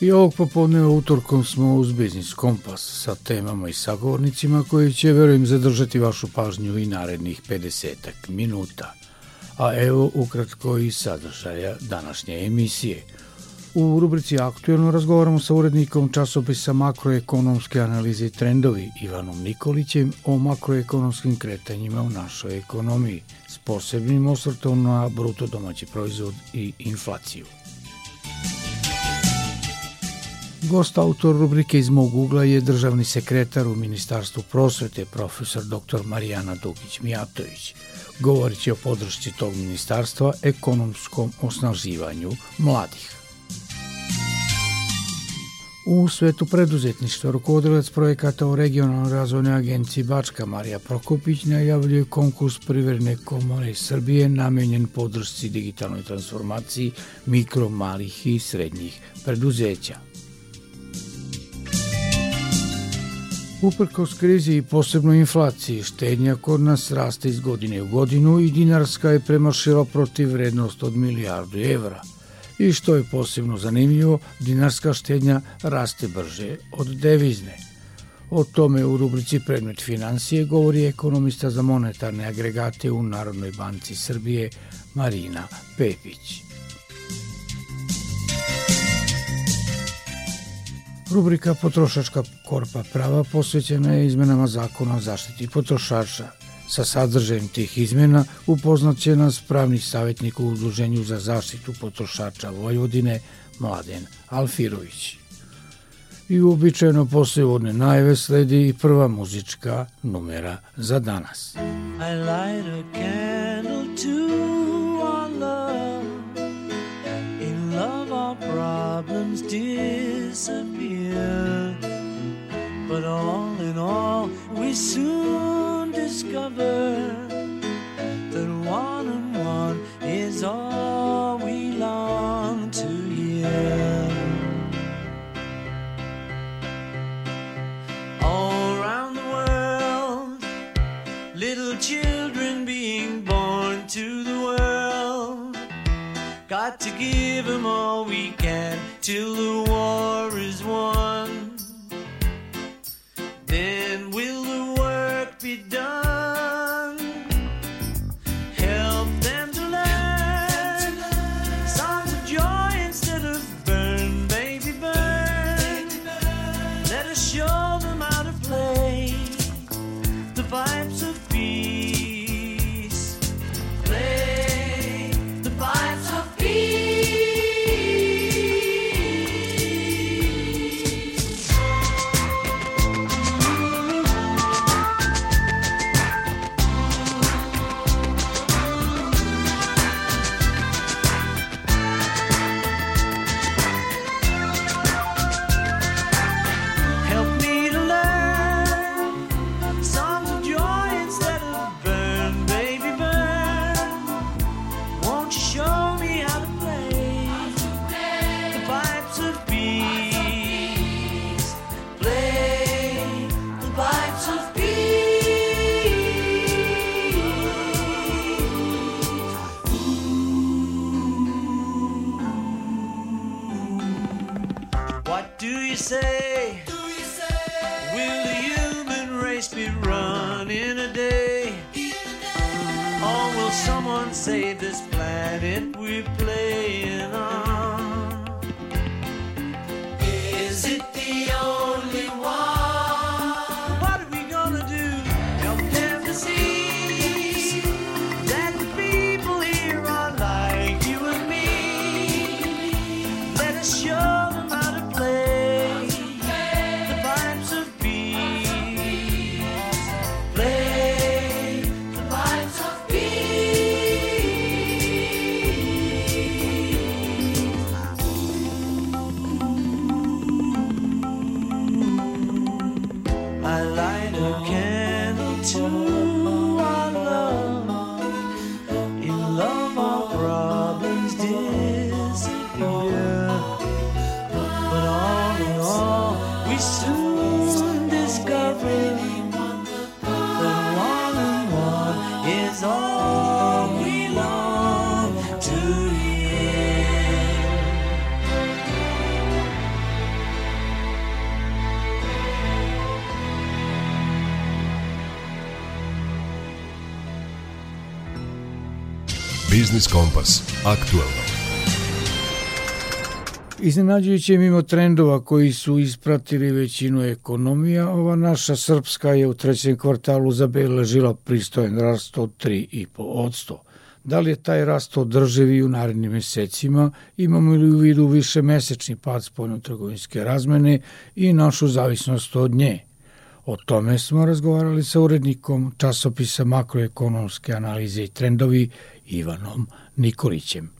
I ovog popodneva utorkom smo uz Biznis Kompas sa temama i sagovornicima koji će, verujem, zadržati vašu pažnju i narednih 50 minuta. A evo ukratko i sadržaja današnje emisije. U rubrici Aktuelno razgovaramo sa urednikom časopisa makroekonomske analize i trendovi Ivanom Nikolićem o makroekonomskim kretanjima u našoj ekonomiji s posebnim osvrtom na bruto domaći proizvod i inflaciju. Gost autor rubrike iz mog ugla je državni sekretar u Ministarstvu prosvete profesor dr. Marijana Dugić-Mijatović. Govorit će o podršci tog ministarstva ekonomskom osnaživanju mladih. U svetu preduzetništva rukovodilac projekata u regionalnoj razvojnoj agenciji Bačka Marija Prokopić najavljuje konkurs Privredne komore Srbije namenjen podršci digitalnoj transformaciji mikro, malih i srednjih preduzeća. Uprkos krizi i posebno inflaciji, štednja kod nas raste iz godine u godinu i dinarska je premašila protiv vrednost od milijardu evra. I što je posebno zanimljivo, dinarska štednja raste brže od devizne. O tome u rubrici Predmet financije govori ekonomista za monetarne agregate u Narodnoj banci Srbije Marina Pepić. Rubrika Potrošačka korpa prava posvećena je izmenama zakona o zaštiti potrošača. Sa sadržajem tih izmena upoznat će nas pravni savjetnik u Udruženju za zaštitu potrošača Vojvodine Mladen Alfirović. I uobičajeno posle uvodne najave sledi i prva muzička numera za danas. I light a candle to our love In love our problems disappear. But all in all we soon discover That one and one is all we long to hear. All around the world Little children being born to the world. Got to give them all we can till the war is Biznis Kompas. Aktuelno. Iznenađujuće mimo trendova koji su ispratili većinu ekonomija, ova naša srpska je u trećem kvartalu zabeležila pristojen rast od 3,5%. Da li je taj rast održiv i u narednim mesecima, imamo li u vidu više mesečni pad spoljno-trgovinske razmene i našu zavisnost od nje? O tome smo razgovarali sa urednikom časopisa makroekonomske analize i trendovi Ivanom Nikolićem.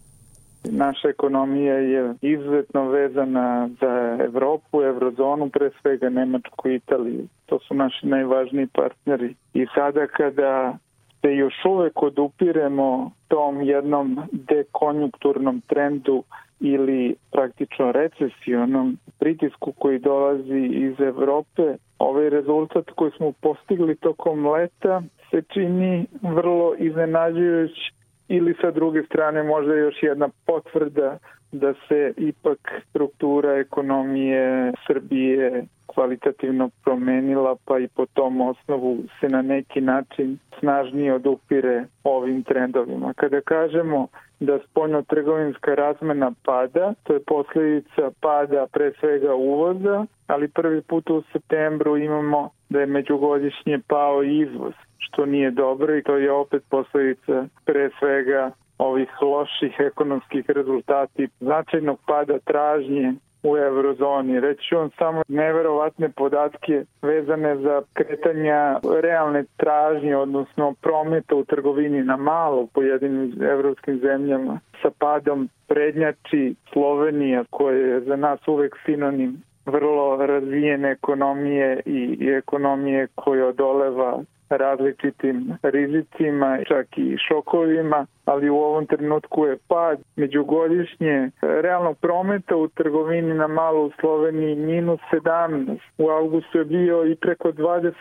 Naša ekonomija je izuzetno vezana za Evropu, Eurozonu, pre svega Nemačku i Italiju. To su naši najvažniji partneri. I sada kada se još uvek odupiremo tom jednom dekonjunkturnom trendu ili praktično recesijonom pritisku koji dolazi iz Evrope, ovaj rezultat koji smo postigli tokom leta se čini vrlo iznenađujući ili sa druge strane možda još jedna potvrda da se ipak struktura ekonomije Srbije kvalitativno promenila, pa i po tom osnovu se na neki način snažnije odupire ovim trendovima. Kada kažemo da spoljno-trgovinska razmena pada, to je posljedica pada pre svega uvoza, ali prvi put u septembru imamo da je međugodišnje pao izvoz, što nije dobro i to je opet posljedica pre svega ovih loših ekonomskih rezultati, značajnog pada tražnje u eurozoni. Reći vam samo neverovatne podatke vezane za kretanja realne tražnje, odnosno prometa u trgovini na malo u pojedinim evropskim zemljama sa padom prednjači Slovenija koja je za nas uvek sinonim vrlo razvijene ekonomije i, i ekonomije koja odoleva različitim rizicima, čak i šokovima, ali u ovom trenutku je pad međugodišnje realnog prometa u trgovini na malo u Sloveniji minus 17. U augustu je bio i preko 20%.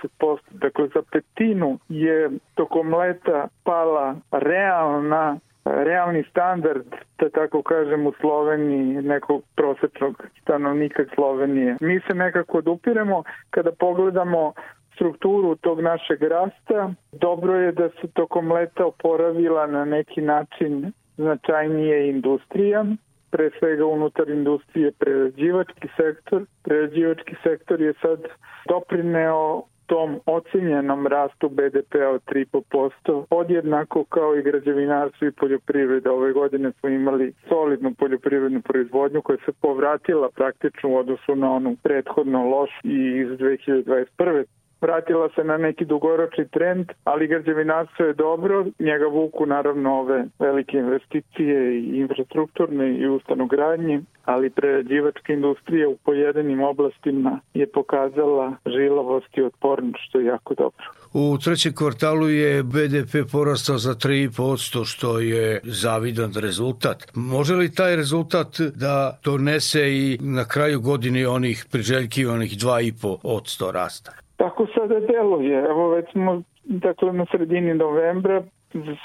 Dakle, za petinu je tokom leta pala realna realni standard, da tako kažem, u Sloveniji nekog prosečnog stanovnika Slovenije. Mi se nekako odupiremo kada pogledamo strukturu tog našeg rasta. Dobro je da se tokom leta oporavila na neki način značajnije industrija, pre svega unutar industrije prerađivački sektor. Prerađivački sektor je sad doprineo tom ocenjenom rastu BDP-a od 3,5%, podjednako kao i građevinarstvo i poljoprivreda. Ove godine smo imali solidnu poljoprivrednu proizvodnju koja se povratila praktično u odnosu na onu prethodno loš i iz 2021 vratila se na neki dugoročni trend, ali građevinarstvo je dobro, njega vuku naravno ove velike investicije i infrastrukturne i ustanogradnje, ali prerađivačka industrija u pojedinim oblastima je pokazala žilavost i otpornost, što je jako dobro. U trećem kvartalu je BDP porastao za 3,5%, što je zavidan rezultat. Može li taj rezultat da donese i na kraju godine onih priželjkivanih 2,5% rasta? Tako sada deluje. Evo već smo dakle na sredini novembra,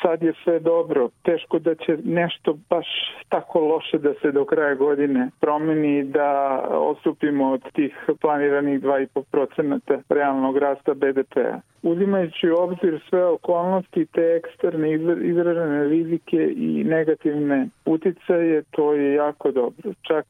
sad je sve dobro. Teško da će nešto baš tako loše da se do kraja godine promeni da osupimo od tih planiranih 2,5% realnog rasta BDP-a. Uzimajući u obzir sve okolnosti, te eksterne izražene rizike i negativne uticaje, to je jako dobro. Čak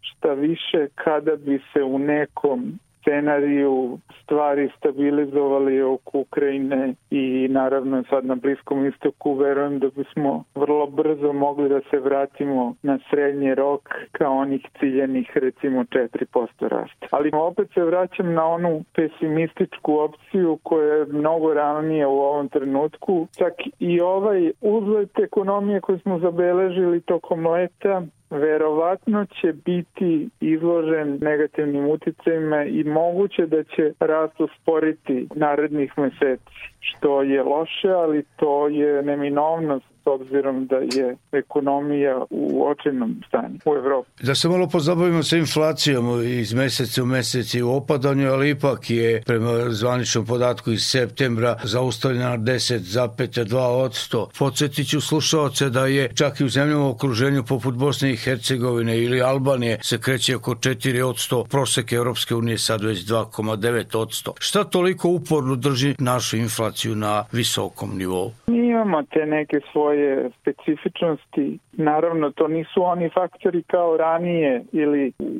šta više kada bi se u nekom scenariju stvari stabilizovali oko Ukrajine i naravno sad na Bliskom istoku verujem da bismo vrlo brzo mogli da se vratimo na srednji rok kao onih ciljenih recimo 4% rasta. Ali opet se vraćam na onu pesimističku opciju koja je mnogo realnije u ovom trenutku. Čak i ovaj uzlet ekonomije koji smo zabeležili tokom leta verovatno će biti izložen negativnim uticajima i moguće da će rast usporiti narednih meseci, što je loše, ali to je neminovnost s obzirom da je ekonomija u očajnom stanju u Evropi. Da se malo pozabavimo sa inflacijom iz meseca u mesec u opadanju, ali ipak je prema zvaničnom podatku iz septembra zaustavljena na 10,2%. Podsjetit ću slušalce da je čak i u zemljama okruženju poput Bosne i Hercegovine ili Albanije se kreće oko 4%, prosek Europske unije sad već 2,9%. Šta toliko uporno drži našu inflaciju na visokom nivou? Mi imamo te neke svoje specifičnosti. Naravno, to nisu oni faktori kao ranije ili u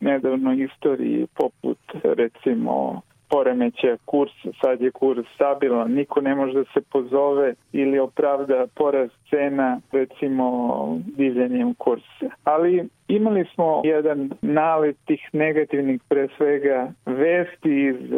nedavnoj istoriji poput recimo poremeća kursa, sad je kurs stabilan, niko ne može da se pozove ili opravda porast cena recimo divljenjem kursa. Ali imali smo jedan nalet tih negativnih pre svega vesti iz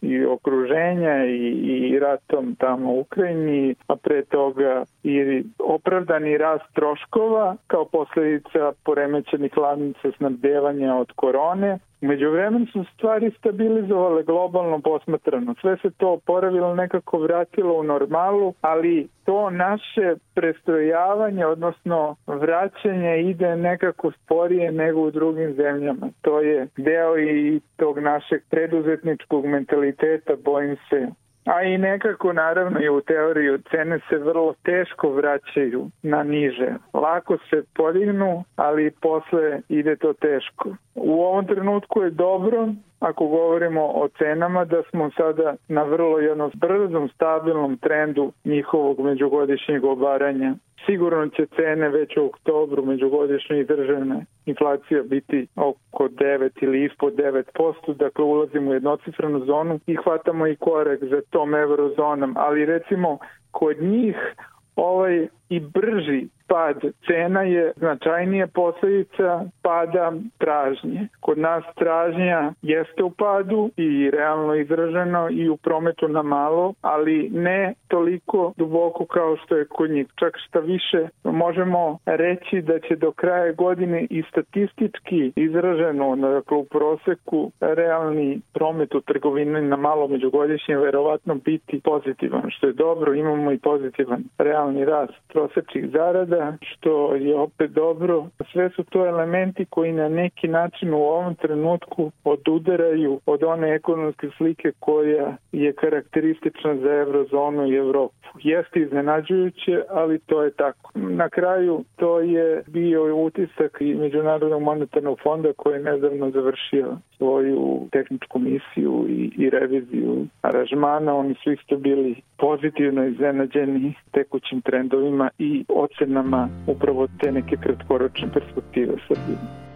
i okruženja i, i ratom tamo u Ukrajini, a pre toga i opravdani rast troškova kao posledica poremećenih ladnica snabdevanja od korone, Među vremenu su stvari stabilizovale globalno posmatrano. Sve se to oporavilo, nekako vratilo u normalu, ali to naše prestrojavanje, odnosno vraćanje ide nekako sporije nego u drugim zemljama. To je deo i tog našeg preduzetničkog mentaliteta, bojim se, A i nekako naravno i u teoriju cene se vrlo teško vraćaju na niže. Lako se podignu, ali posle ide to teško. U ovom trenutku je dobro ako govorimo o cenama da smo sada na vrlo jednom brzom stabilnom trendu njihovog međugodišnjeg obaranja. Sigurno će cene već u oktobru međugodišnje državne inflacija biti oko 9 ili ispod 9%, dakle ulazimo u jednocifrenu zonu i hvatamo i korek za tom eurozonom, ali recimo kod njih ovaj i brži pad cena je značajnije posledica pada tražnje. Kod nas tražnja jeste u padu i realno izraženo i u prometu na malo, ali ne toliko duboko kao što je kod njih. Čak šta više možemo reći da će do kraja godine i statistički izraženo, dakle u proseku, realni promet u trgovini na malo međugodišnje verovatno biti pozitivan, što je dobro, imamo i pozitivan realni rast prosečnih zarada, što je opet dobro. Sve su to elementi koji na neki način u ovom trenutku odudaraju od one ekonomske slike koja je karakteristična za eurozonu i Evropu. Jeste iznenađujuće, ali to je tako. Na kraju to je bio utisak i Međunarodnog monetarnog fonda koji je nedavno završio svoju tehničku misiju i, i reviziju aranžmana. Oni su isto bili pozitivno iznenađeni tekućim trendovima i ocenama upravo te neke kratkoročne perspektive Srbije.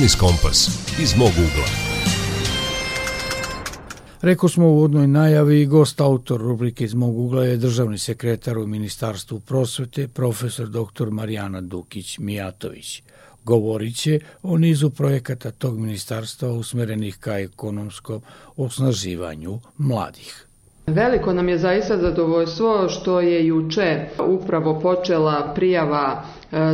Biznis Kompas iz mog ugla. Reko smo u uvodnoj najavi i gost autor rubrike iz mog ugla je državni sekretar u Ministarstvu prosvete, profesor dr. Marijana Dukić-Mijatović. Govorit će o nizu projekata tog ministarstva usmerenih ka ekonomskom osnaživanju mladih. Veliko nam je zaista zadovoljstvo što je juče upravo počela prijava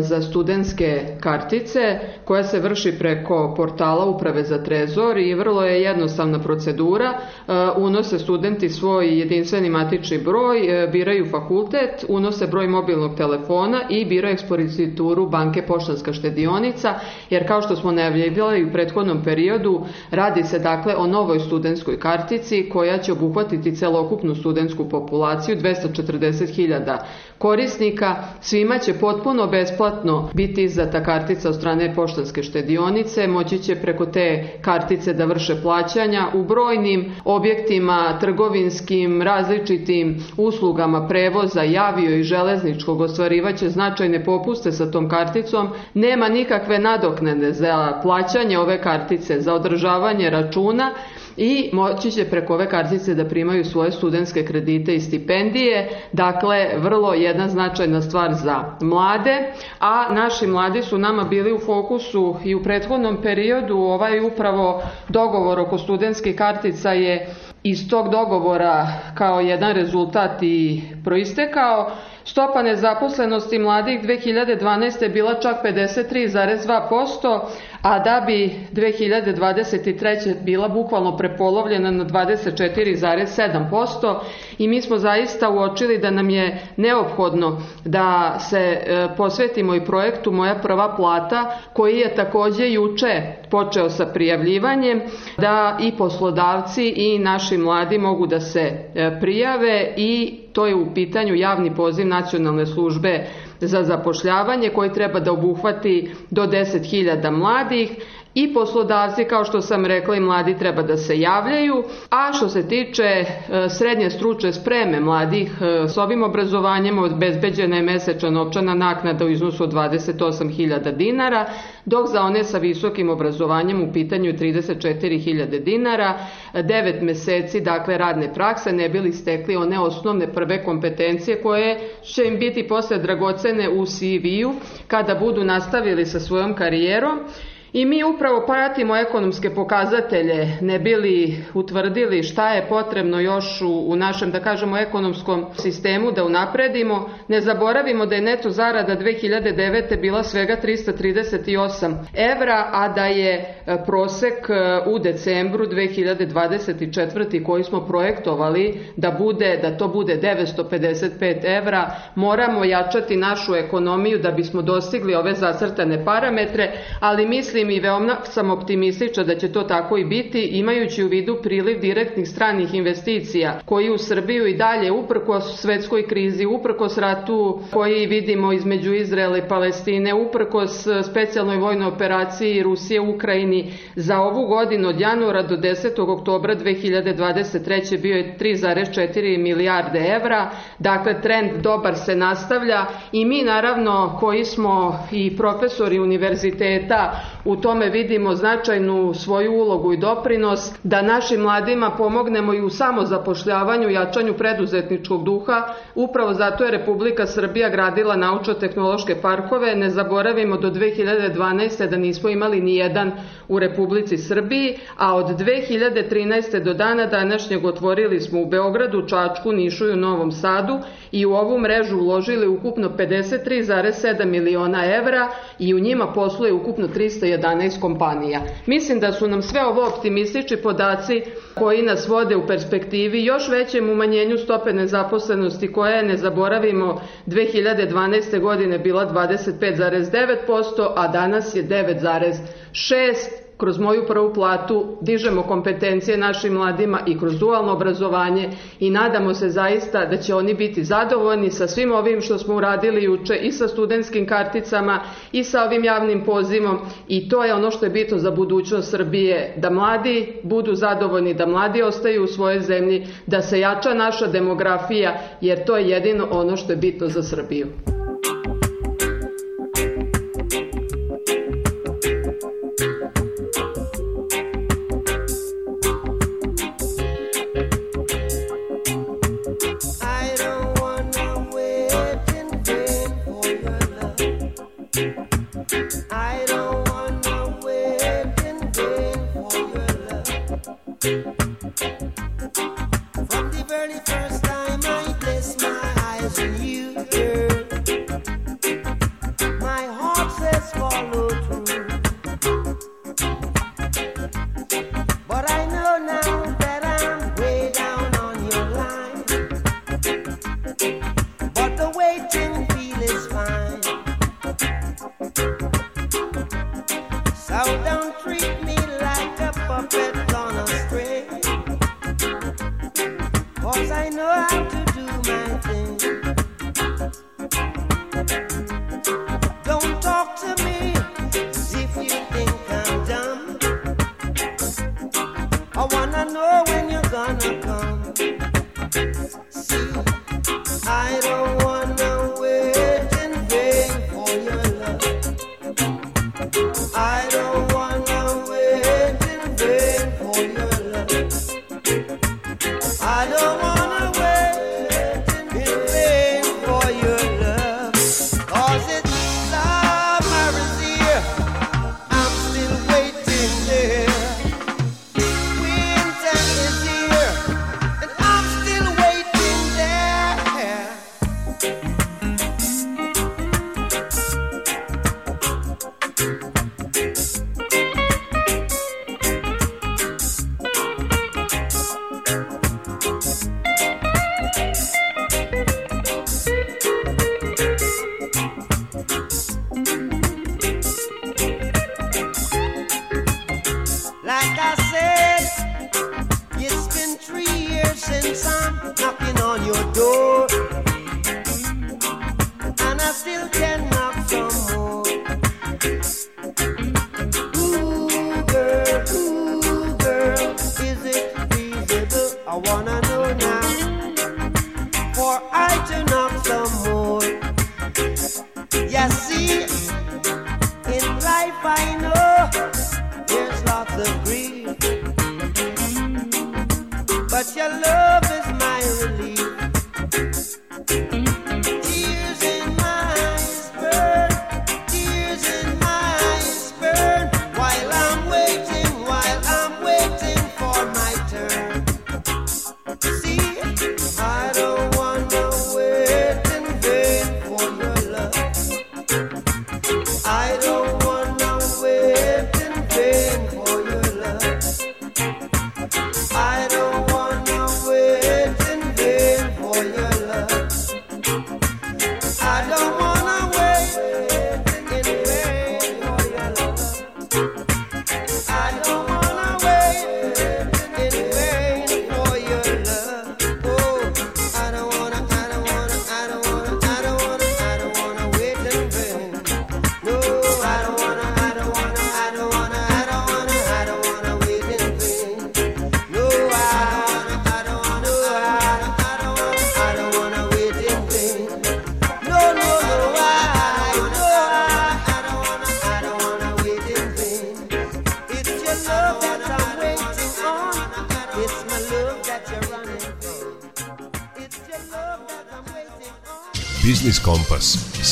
za studentske kartice koja se vrši preko portala Uprave za trezor i vrlo je jednostavna procedura. E, unose studenti svoj jedinstveni matični broj, e, biraju fakultet, unose broj mobilnog telefona i biraju ekspozituru banke Poštanska štedionica, jer kao što smo najavljivali u prethodnom periodu, radi se dakle o novoj studentskoj kartici koja će obuhvatiti celokupnu studentsku populaciju, 240.000 korisnika, svima će potpuno besplatno biti izdata kartica od strane poštanske štedionice, moći će preko te kartice da vrše plaćanja u brojnim objektima, trgovinskim, različitim uslugama prevoza, javio i železničkog ostvarivaće značajne popuste sa tom karticom, nema nikakve nadoknade za plaćanje ove kartice, za održavanje računa, i moći će preko ove kartice da primaju svoje studentske kredite i stipendije. Dakle, vrlo jedna značajna stvar za mlade, a naši mladi su nama bili u fokusu i u prethodnom periodu. Ovaj upravo dogovor oko studentskih kartica je iz tog dogovora kao jedan rezultat i proistekao. Stopa nezaposlenosti mladih 2012. je bila čak 53,2%, a da bi 2023. bila bukvalno prepolovljena na 24,7% i mi smo zaista uočili da nam je neophodno da se e, posvetimo i projektu Moja prva plata koji je takođe juče počeo sa prijavljivanjem da i poslodavci i naši mladi mogu da se e, prijave i to je u pitanju javni poziv nacionalne službe za zapošljavanje koji treba da obuhvati do 10.000 mladih i poslodavci, kao što sam rekla, i mladi treba da se javljaju, a što se tiče e, srednje stručne spreme mladih e, s ovim obrazovanjem obezbeđena je mesečna novčana naknada u iznosu od 28.000 dinara, dok za one sa visokim obrazovanjem u pitanju 34.000 dinara, 9 meseci dakle radne prakse ne bili stekli one osnovne prve kompetencije koje će im biti posle dragocene u CV-u kada budu nastavili sa svojom karijerom I mi upravo pratimo ekonomske pokazatelje, ne bili utvrdili šta je potrebno još u, u našem, da kažemo, ekonomskom sistemu da unapredimo. Ne zaboravimo da je neto zarada 2009. bila svega 338 evra, a da je e, prosek e, u decembru 2024. koji smo projektovali da bude da to bude 955 evra, moramo jačati našu ekonomiju da bismo dostigli ove zacrtane parametre, ali mislim mislim i veoma sam optimističa da će to tako i biti, imajući u vidu priliv direktnih stranih investicija koji u Srbiju i dalje uprkos svetskoj krizi, uprkos ratu koji vidimo između Izraela i Palestine, uprkos specijalnoj vojnoj operaciji Rusije u Ukrajini za ovu godinu od januara do 10. oktobra 2023. bio je 3,4 milijarde evra, dakle trend dobar se nastavlja i mi naravno koji smo i profesori univerziteta u tome vidimo značajnu svoju ulogu i doprinos da našim mladima pomognemo i u samozapošljavanju, jačanju preduzetničkog duha. Upravo zato je Republika Srbija gradila naučno-tehnološke parkove. Ne zaboravimo do 2012. da nismo imali ni jedan u Republici Srbiji, a od 2013. do dana današnjeg otvorili smo u Beogradu, Čačku, Nišu i u Novom Sadu i u ovu mrežu uložili ukupno 53,7 miliona evra i u njima posluje ukupno 311 kompanija. Mislim da su nam sve ovo optimistični podaci koji nas vode u perspektivi još većem umanjenju stope nezaposlenosti koja je, ne zaboravimo, 2012. godine bila 25,9%, a danas je 9,6% kroz moju prvu platu dižemo kompetencije našim mladima i kroz dualno obrazovanje i nadamo se zaista da će oni biti zadovoljni sa svim ovim što smo uradili juče i sa studentskim karticama i sa ovim javnim pozivom i to je ono što je bitno za budućnost Srbije, da mladi budu zadovoljni, da mladi ostaju u svojoj zemlji, da se jača naša demografija jer to je jedino ono što je bitno za Srbiju.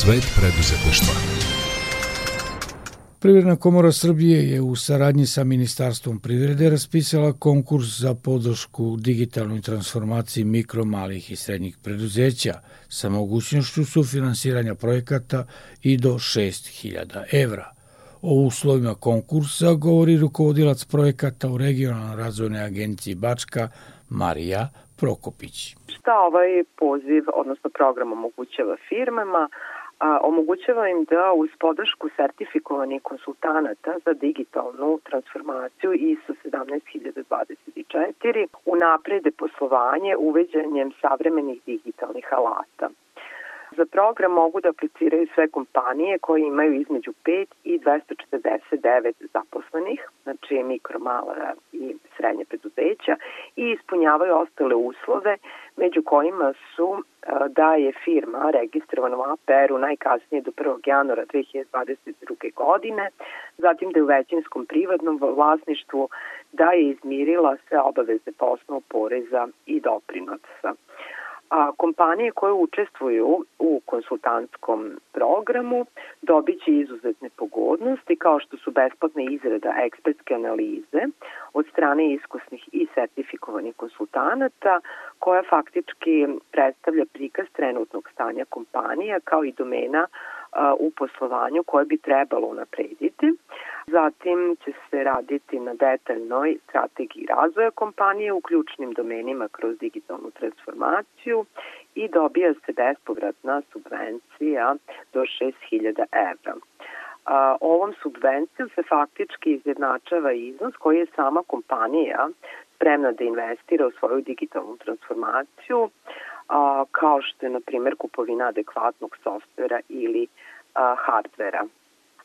Svet preduzetništva. Privredna komora Srbije je u saradnji sa Ministarstvom privrede raspisala konkurs za podršku digitalnoj transformaciji mikro, malih i srednjih preduzeća sa mogućnošću sufinansiranja projekata i do 6000 evra. O uslovima konkursa govori rukovodilac projekata u regionalnoj razvojnoj agenciji Bačka Marija Prokopić. Šta ovaj poziv, odnosno program omogućava firmama? A, omogućava im da uz podršku sertifikovanih konsultanata za digitalnu transformaciju ISO 17024 unaprede poslovanje uveđanjem savremenih digitalnih alata. Za program mogu da apliciraju sve kompanije koje imaju između 5 i 249 zaposlenih, znači mikro, mala i srednje preduzeća i ispunjavaju ostale uslove, među kojima su e, da je firma registrovana u APR-u najkasnije do 1. januara 2022. godine, zatim da je u većinskom privatnom vlasništvu da je izmirila sve obaveze po osnovu poreza i doprinosa a, kompanije koje učestvuju u konsultantskom programu dobit će izuzetne pogodnosti kao što su besplatna izrada ekspertske analize od strane iskusnih i sertifikovanih konsultanata koja faktički predstavlja prikaz trenutnog stanja kompanija kao i domena u poslovanju koje bi trebalo unaprediti. Zatim će se raditi na detaljnoj strategiji razvoja kompanije u ključnim domenima kroz digitalnu transformaciju i dobija se bespovratna subvencija do 6000 evra. A, ovom subvencijom se faktički izjednačava iznos koji je sama kompanija spremna da investira u svoju digitalnu transformaciju, a, kao što je, na primjer, kupovina adekvatnog softvera ili a, hardvera.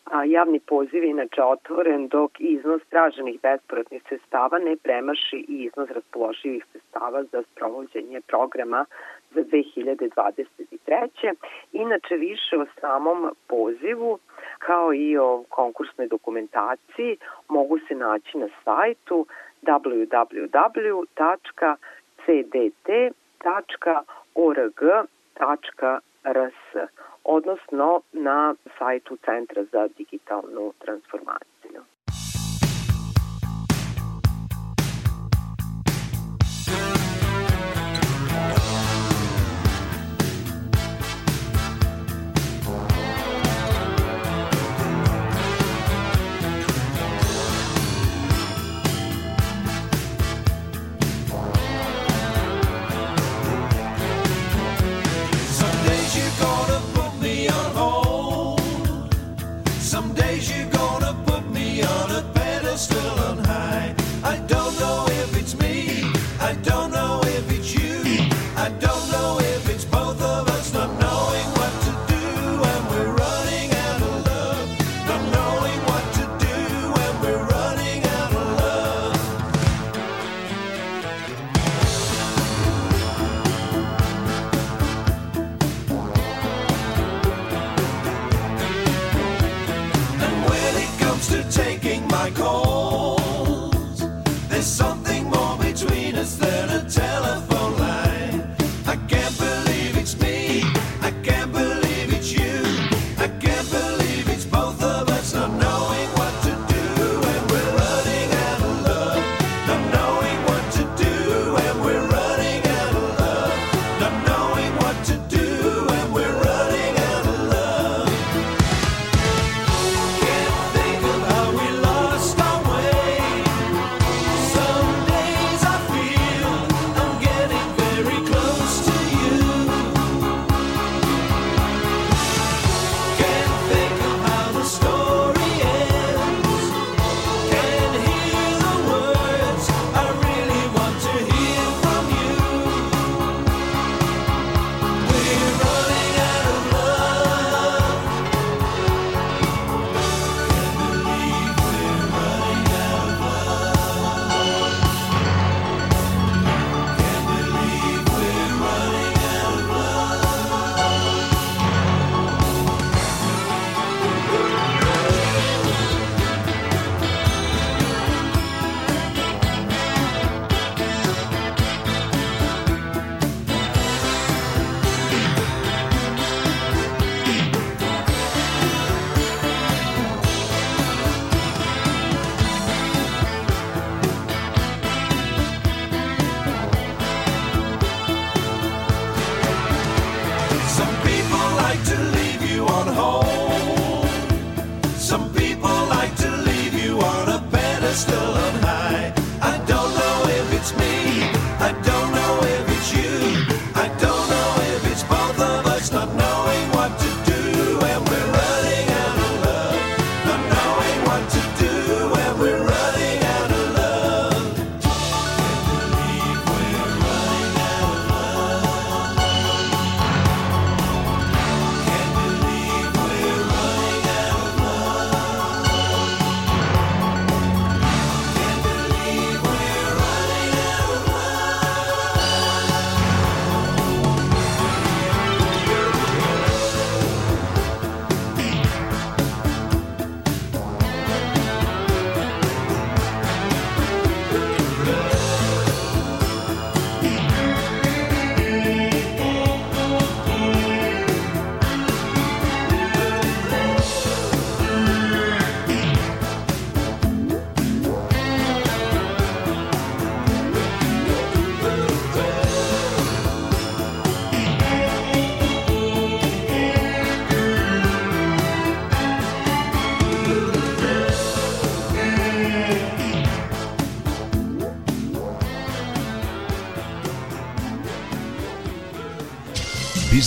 A, javni poziv je inače otvoren dok iznos traženih besporatnih sredstava ne premaši i iznos raspoloživih sredstava za sprovođenje programa za 2023. Inače više o samom pozivu kao i o konkursnoj dokumentaciji mogu se naći na sajtu www.cdt.org.rs odnosno na sajtu Centra za digitalnu transformaciju.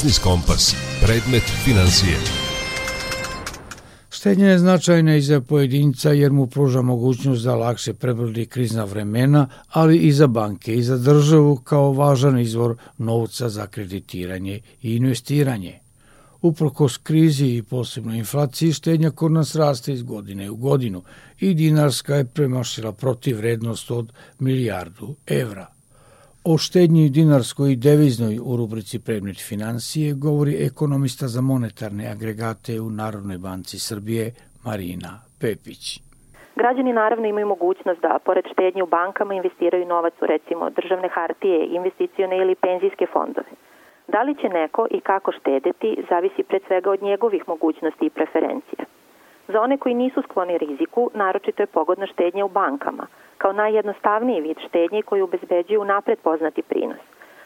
Biznis Kompas, predmet financije. Štednja je značajna i za pojedinca jer mu pruža mogućnost da lakše prebrodi krizna vremena, ali i za banke i za državu kao važan izvor novca za kreditiranje i investiranje. Uprkos krizi i posebno inflaciji, štednja kod nas raste iz godine u godinu i dinarska je premašila protiv vrednost od milijardu evra. O štednji dinarskoj i deviznoj u rubrici Predmet financije govori ekonomista za monetarne agregate u Narodnoj banci Srbije Marina Pepić. Građani naravno imaju mogućnost da, pored štednje u bankama, investiraju novac u recimo državne hartije, investicione ili penzijske fondove. Da li će neko i kako štedeti, zavisi pred svega od njegovih mogućnosti i preferencija. Za one koji nisu skloni riziku, naročito je pogodna štednja u bankama – kao najjednostavniji vid štednje koji obezbeđuju napred poznati prinos.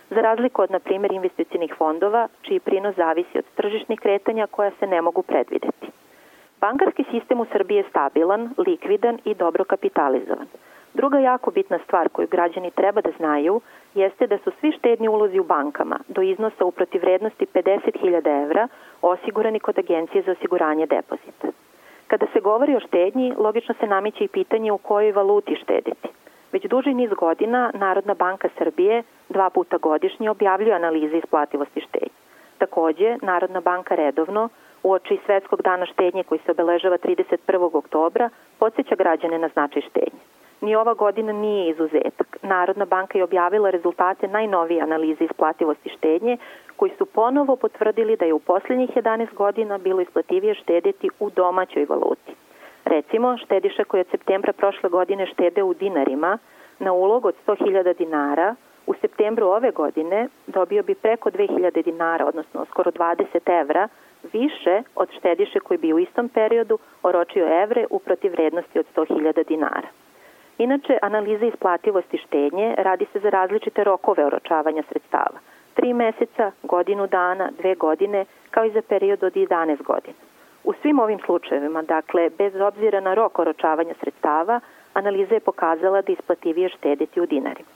Za razliku od, na primjer, investicijnih fondova, čiji prinos zavisi od tržišnih kretanja koja se ne mogu predvideti. Bankarski sistem u Srbiji je stabilan, likvidan i dobro kapitalizovan. Druga jako bitna stvar koju građani treba da znaju jeste da su svi štedni ulozi u bankama do iznosa u protivrednosti 50.000 evra osigurani kod Agencije za osiguranje depozita. Kada se govori o štednji, logično se namiće i pitanje u kojoj valuti štediti. Već duži niz godina Narodna banka Srbije dva puta godišnje objavljuje analize isplativosti štednje. Takođe, Narodna banka redovno, u oči Svetskog dana štednje koji se obeležava 31. oktobra, podsjeća građane na značaj štednje. Ni ova godina nije izuzetak. Narodna banka je objavila rezultate najnovije analize isplativosti štednje koji su ponovo potvrdili da je u poslednjih 11 godina bilo isplativije štediti u domaćoj valuti. Recimo, štediša koji od septembra prošle godine štede u dinarima na ulog od 100.000 dinara u septembru ove godine dobio bi preko 2000 dinara, odnosno skoro 20 evra, više od štediše koji bi u istom periodu oročio evre u protivrednosti od 100.000 dinara. Inače, analiza isplativosti štednje radi se za različite rokove oročavanja sredstava. Tri meseca, godinu dana, dve godine, kao i za period od 11 godina. U svim ovim slučajevima, dakle, bez obzira na rok oročavanja sredstava, analiza je pokazala da isplativije štediti u dinarima.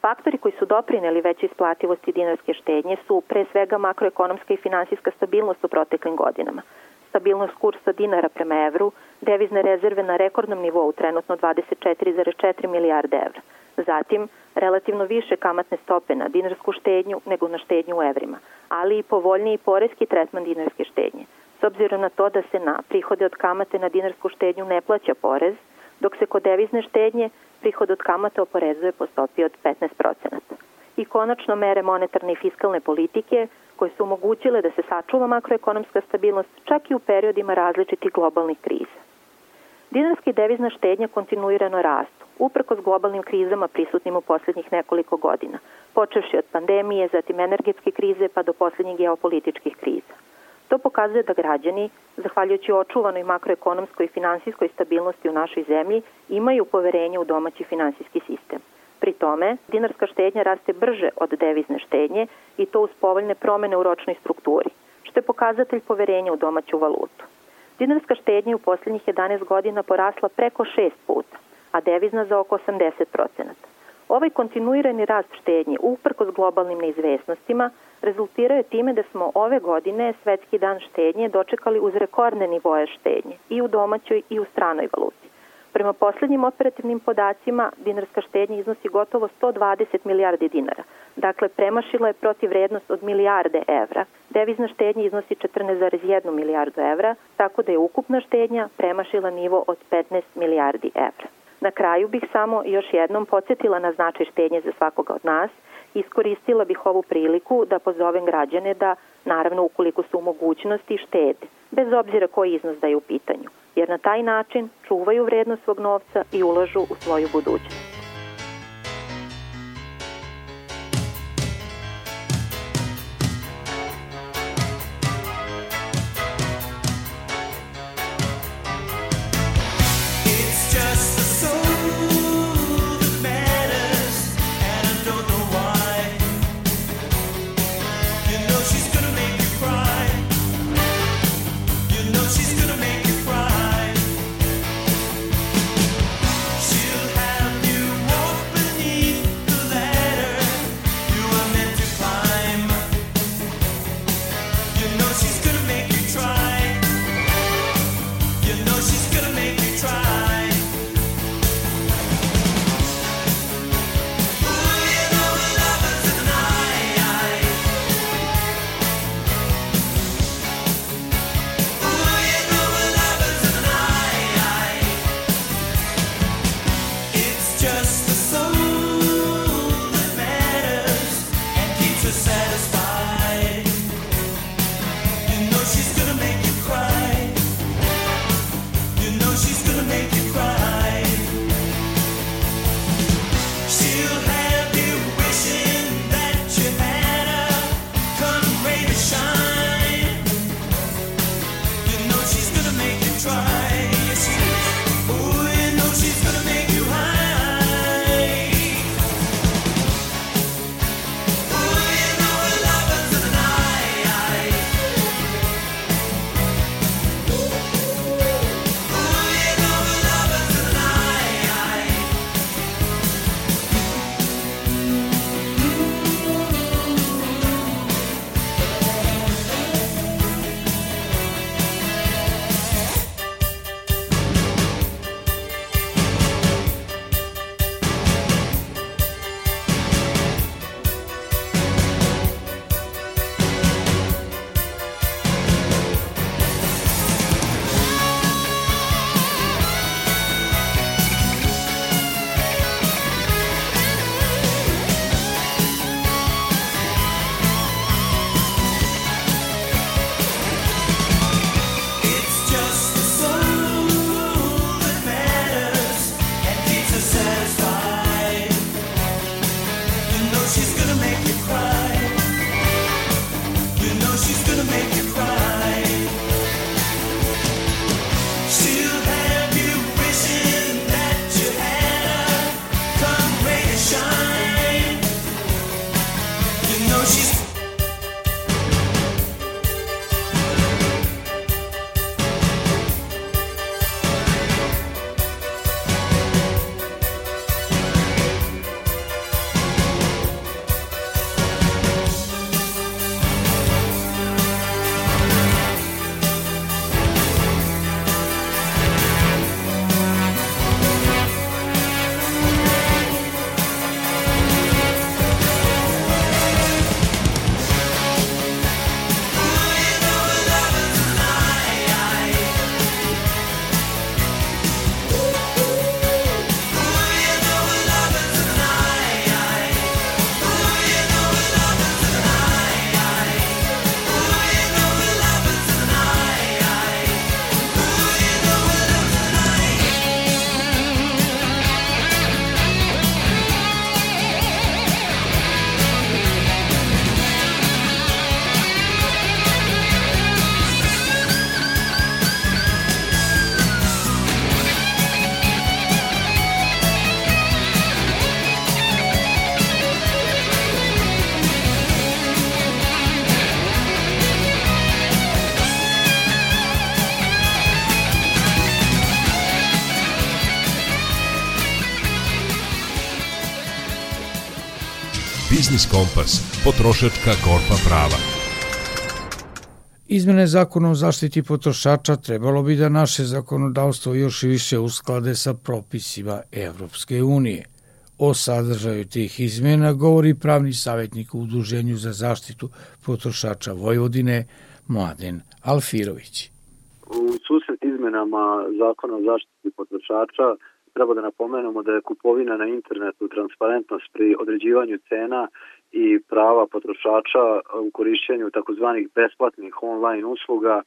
Faktori koji su doprineli veće isplativosti dinarske štednje su pre svega makroekonomska i finansijska stabilnost u proteklim godinama – stabilnost kursa dinara prema evru, devizne rezerve na rekordnom nivou, trenutno 24,4 milijarde evra. Zatim, relativno više kamatne stope na dinarsku štednju nego na štednju u evrima, ali i povoljniji porezki tretman dinarske štednje. S obzirom na to da se na prihode od kamate na dinarsku štednju ne plaća porez, dok se kod devizne štednje prihod od kamate oporezuje po stopi od 15%. I konačno mere monetarne i fiskalne politike koje su omogućile da se sačuva makroekonomska stabilnost čak i u periodima različitih globalnih kriza. Dinarska i devizna štednja kontinuirano rastu, uprkos globalnim krizama prisutnim u poslednjih nekoliko godina, počevši od pandemije, zatim energetske krize pa do poslednjih geopolitičkih kriza. To pokazuje da građani, zahvaljujući očuvanoj makroekonomskoj i finansijskoj stabilnosti u našoj zemlji, imaju poverenje u domaći finansijski sistem. Pri tome, dinarska štednja raste brže od devizne štednje i to uz povoljne promene u ročnoj strukturi, što je pokazatelj poverenja u domaću valutu. Dinarska štednja u poslednjih 11 godina porasla preko 6 puta, a devizna za oko 80%. Ovaj kontinuirani rast štednje, uprkos globalnim neizvesnostima, rezultirao je time da smo ove godine Svetski dan štednje dočekali uz rekordne nivoje štednje i u domaćoj i u stranoj valuti. Prema poslednjim operativnim podacima, dinarska štednja iznosi gotovo 120 milijardi dinara. Dakle, premašila je protiv vrednost od milijarde evra. Devizna štednja iznosi 14,1 milijardu evra, tako da je ukupna štednja premašila nivo od 15 milijardi evra. Na kraju bih samo još jednom podsjetila na značaj štednje za svakoga od nas. Iskoristila bih ovu priliku da pozovem građane da, naravno ukoliko su u mogućnosti, štede, bez obzira koji iznos da je u pitanju jer na taj način čuvaju vrednost svog novca i ulažu u svoju budućnost. Kompas, potrošačka korpa prava. Izmene zakona o zaštiti potrošača trebalo bi da naše zakonodavstvo još i više usklade sa propisima Evropske unije. O sadržaju tih izmena govori pravni savjetnik u Udruženju za zaštitu potrošača Vojvodine, Mladen Alfirović. U susret izmenama zakona o zaštiti potrošača treba da napomenemo da je kupovina na internetu, transparentnost pri određivanju cena i prava potrošača u korišćenju takozvanih besplatnih online usluga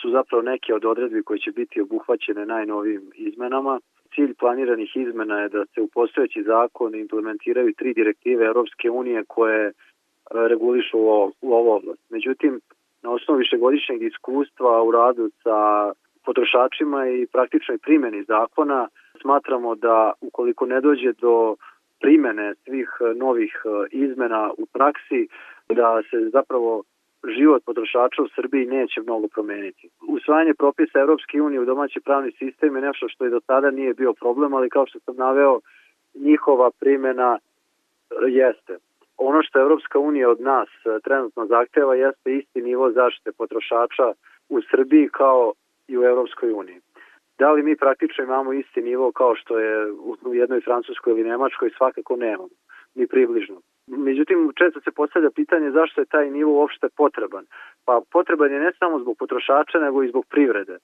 su zapravo neke od odredbi koje će biti obuhvaćene najnovim izmenama. Cilj planiranih izmena je da se u postojeći zakon implementiraju tri direktive Europske unije koje regulišu u ovo oblast. Međutim, na osnovu višegodišnjeg iskustva u radu sa potrošačima i praktičnoj primjeni zakona smatramo da ukoliko ne dođe do primene svih novih e, izmena u praksi, da se zapravo život potrošača u Srbiji neće mnogo promeniti. Usvajanje propisa Evropske unije u domaći pravni sistem je nešto što i do tada nije bio problem, ali kao što sam naveo, njihova primjena e, jeste. Ono što Evropska unija od nas e, trenutno zahteva jeste isti nivo zaštite potrošača u Srbiji kao i u Evropskoj uniji. Da li mi praktično imamo isti nivo kao što je u jednoj Francuskoj ili Nemačkoj, svakako nemamo, ni približno. Međutim, često se postavlja pitanje zašto je taj nivo uopšte potreban. Pa potreban je ne samo zbog potrošača, nego i zbog privrede.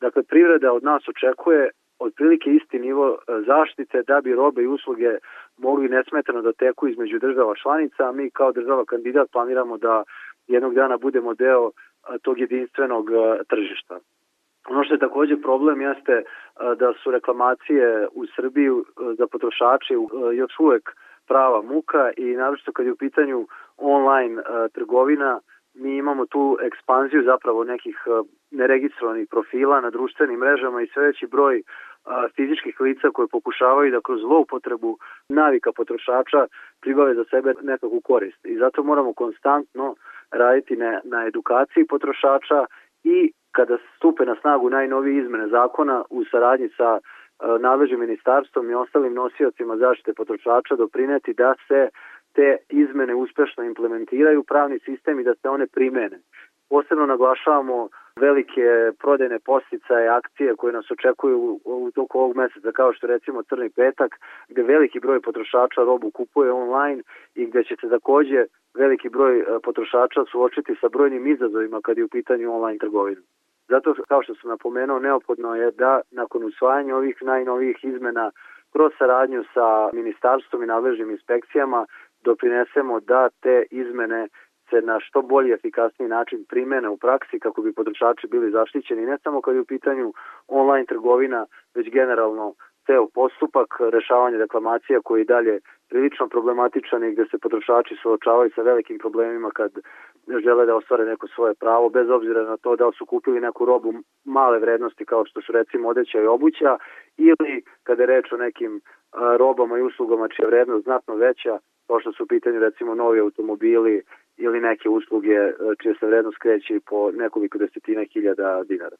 Dakle, privreda od nas očekuje otprilike isti nivo e, zaštite da bi robe i usluge mogli nesmetano da teku između država članica, a mi kao država kandidat planiramo da jednog dana budemo deo tog jedinstvenog tržišta. Ono što je takođe problem jeste da su reklamacije u Srbiji za potrošače još uvek prava muka i naročito kad je u pitanju online trgovina, mi imamo tu ekspanziju zapravo nekih neregistrovanih profila na društvenim mrežama i sve veći broj fizičkih lica koje pokušavaju da kroz zloupotrebu navika potrošača pribave za sebe nekakvu korist. I zato moramo konstantno raditi na, na edukaciji potrošača i kada stupe na snagu najnovije izmene zakona u saradnji sa nadležnim ministarstvom i ostalim nosiocima zaštite potrošača doprineti da se te izmene uspešno implementiraju pravni sistem i da se one primene. Posebno naglašavamo velike prodajne posticaje, akcije koje nas očekuju u toku ovog meseca, kao što recimo Crni petak, gde veliki broj potrošača robu kupuje online i gde će se takođe veliki broj e, potrošača suočiti sa brojnim izazovima kad je u pitanju online trgovina. Zato, kao što sam napomenuo, neophodno je da nakon usvajanja ovih najnovijih izmena kroz saradnju sa ministarstvom i nadležnim inspekcijama doprinesemo da te izmene se na što bolji efikasniji način primene u praksi kako bi potrošači bili zaštićeni ne samo kad je u pitanju online trgovina, već generalno ceo postupak rešavanja reklamacija koji je dalje prilično problematičan i gde se potrošači suočavaju sa velikim problemima kad žele da ostvare neko svoje pravo, bez obzira na to da su kupili neku robu male vrednosti kao što su recimo odeća i obuća ili kada je reč o nekim robama i uslugama čija vrednost znatno veća, kao što su u pitanju recimo novi automobili ili neke usluge čija se vrednost kreće po nekoliko desetina hiljada dinara.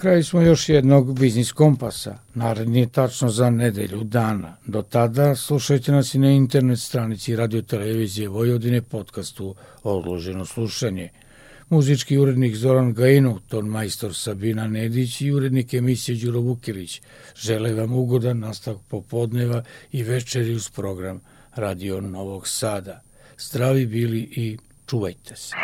Kraju smo još jednog biznis kompasa. Naredni je tačno za nedelju dana. Do tada slušajte nas i na internet stranici Radio Televizije Vojvodine podcastu Odloženo slušanje. Muzički urednik Zoran Gajinu, ton majstor Sabina Nedić i urednik emisije Đuro Vukilić žele vam ugodan nastavak popodneva i večeri uz program Radio Novog Sada. Zdravi bili i čuvajte se.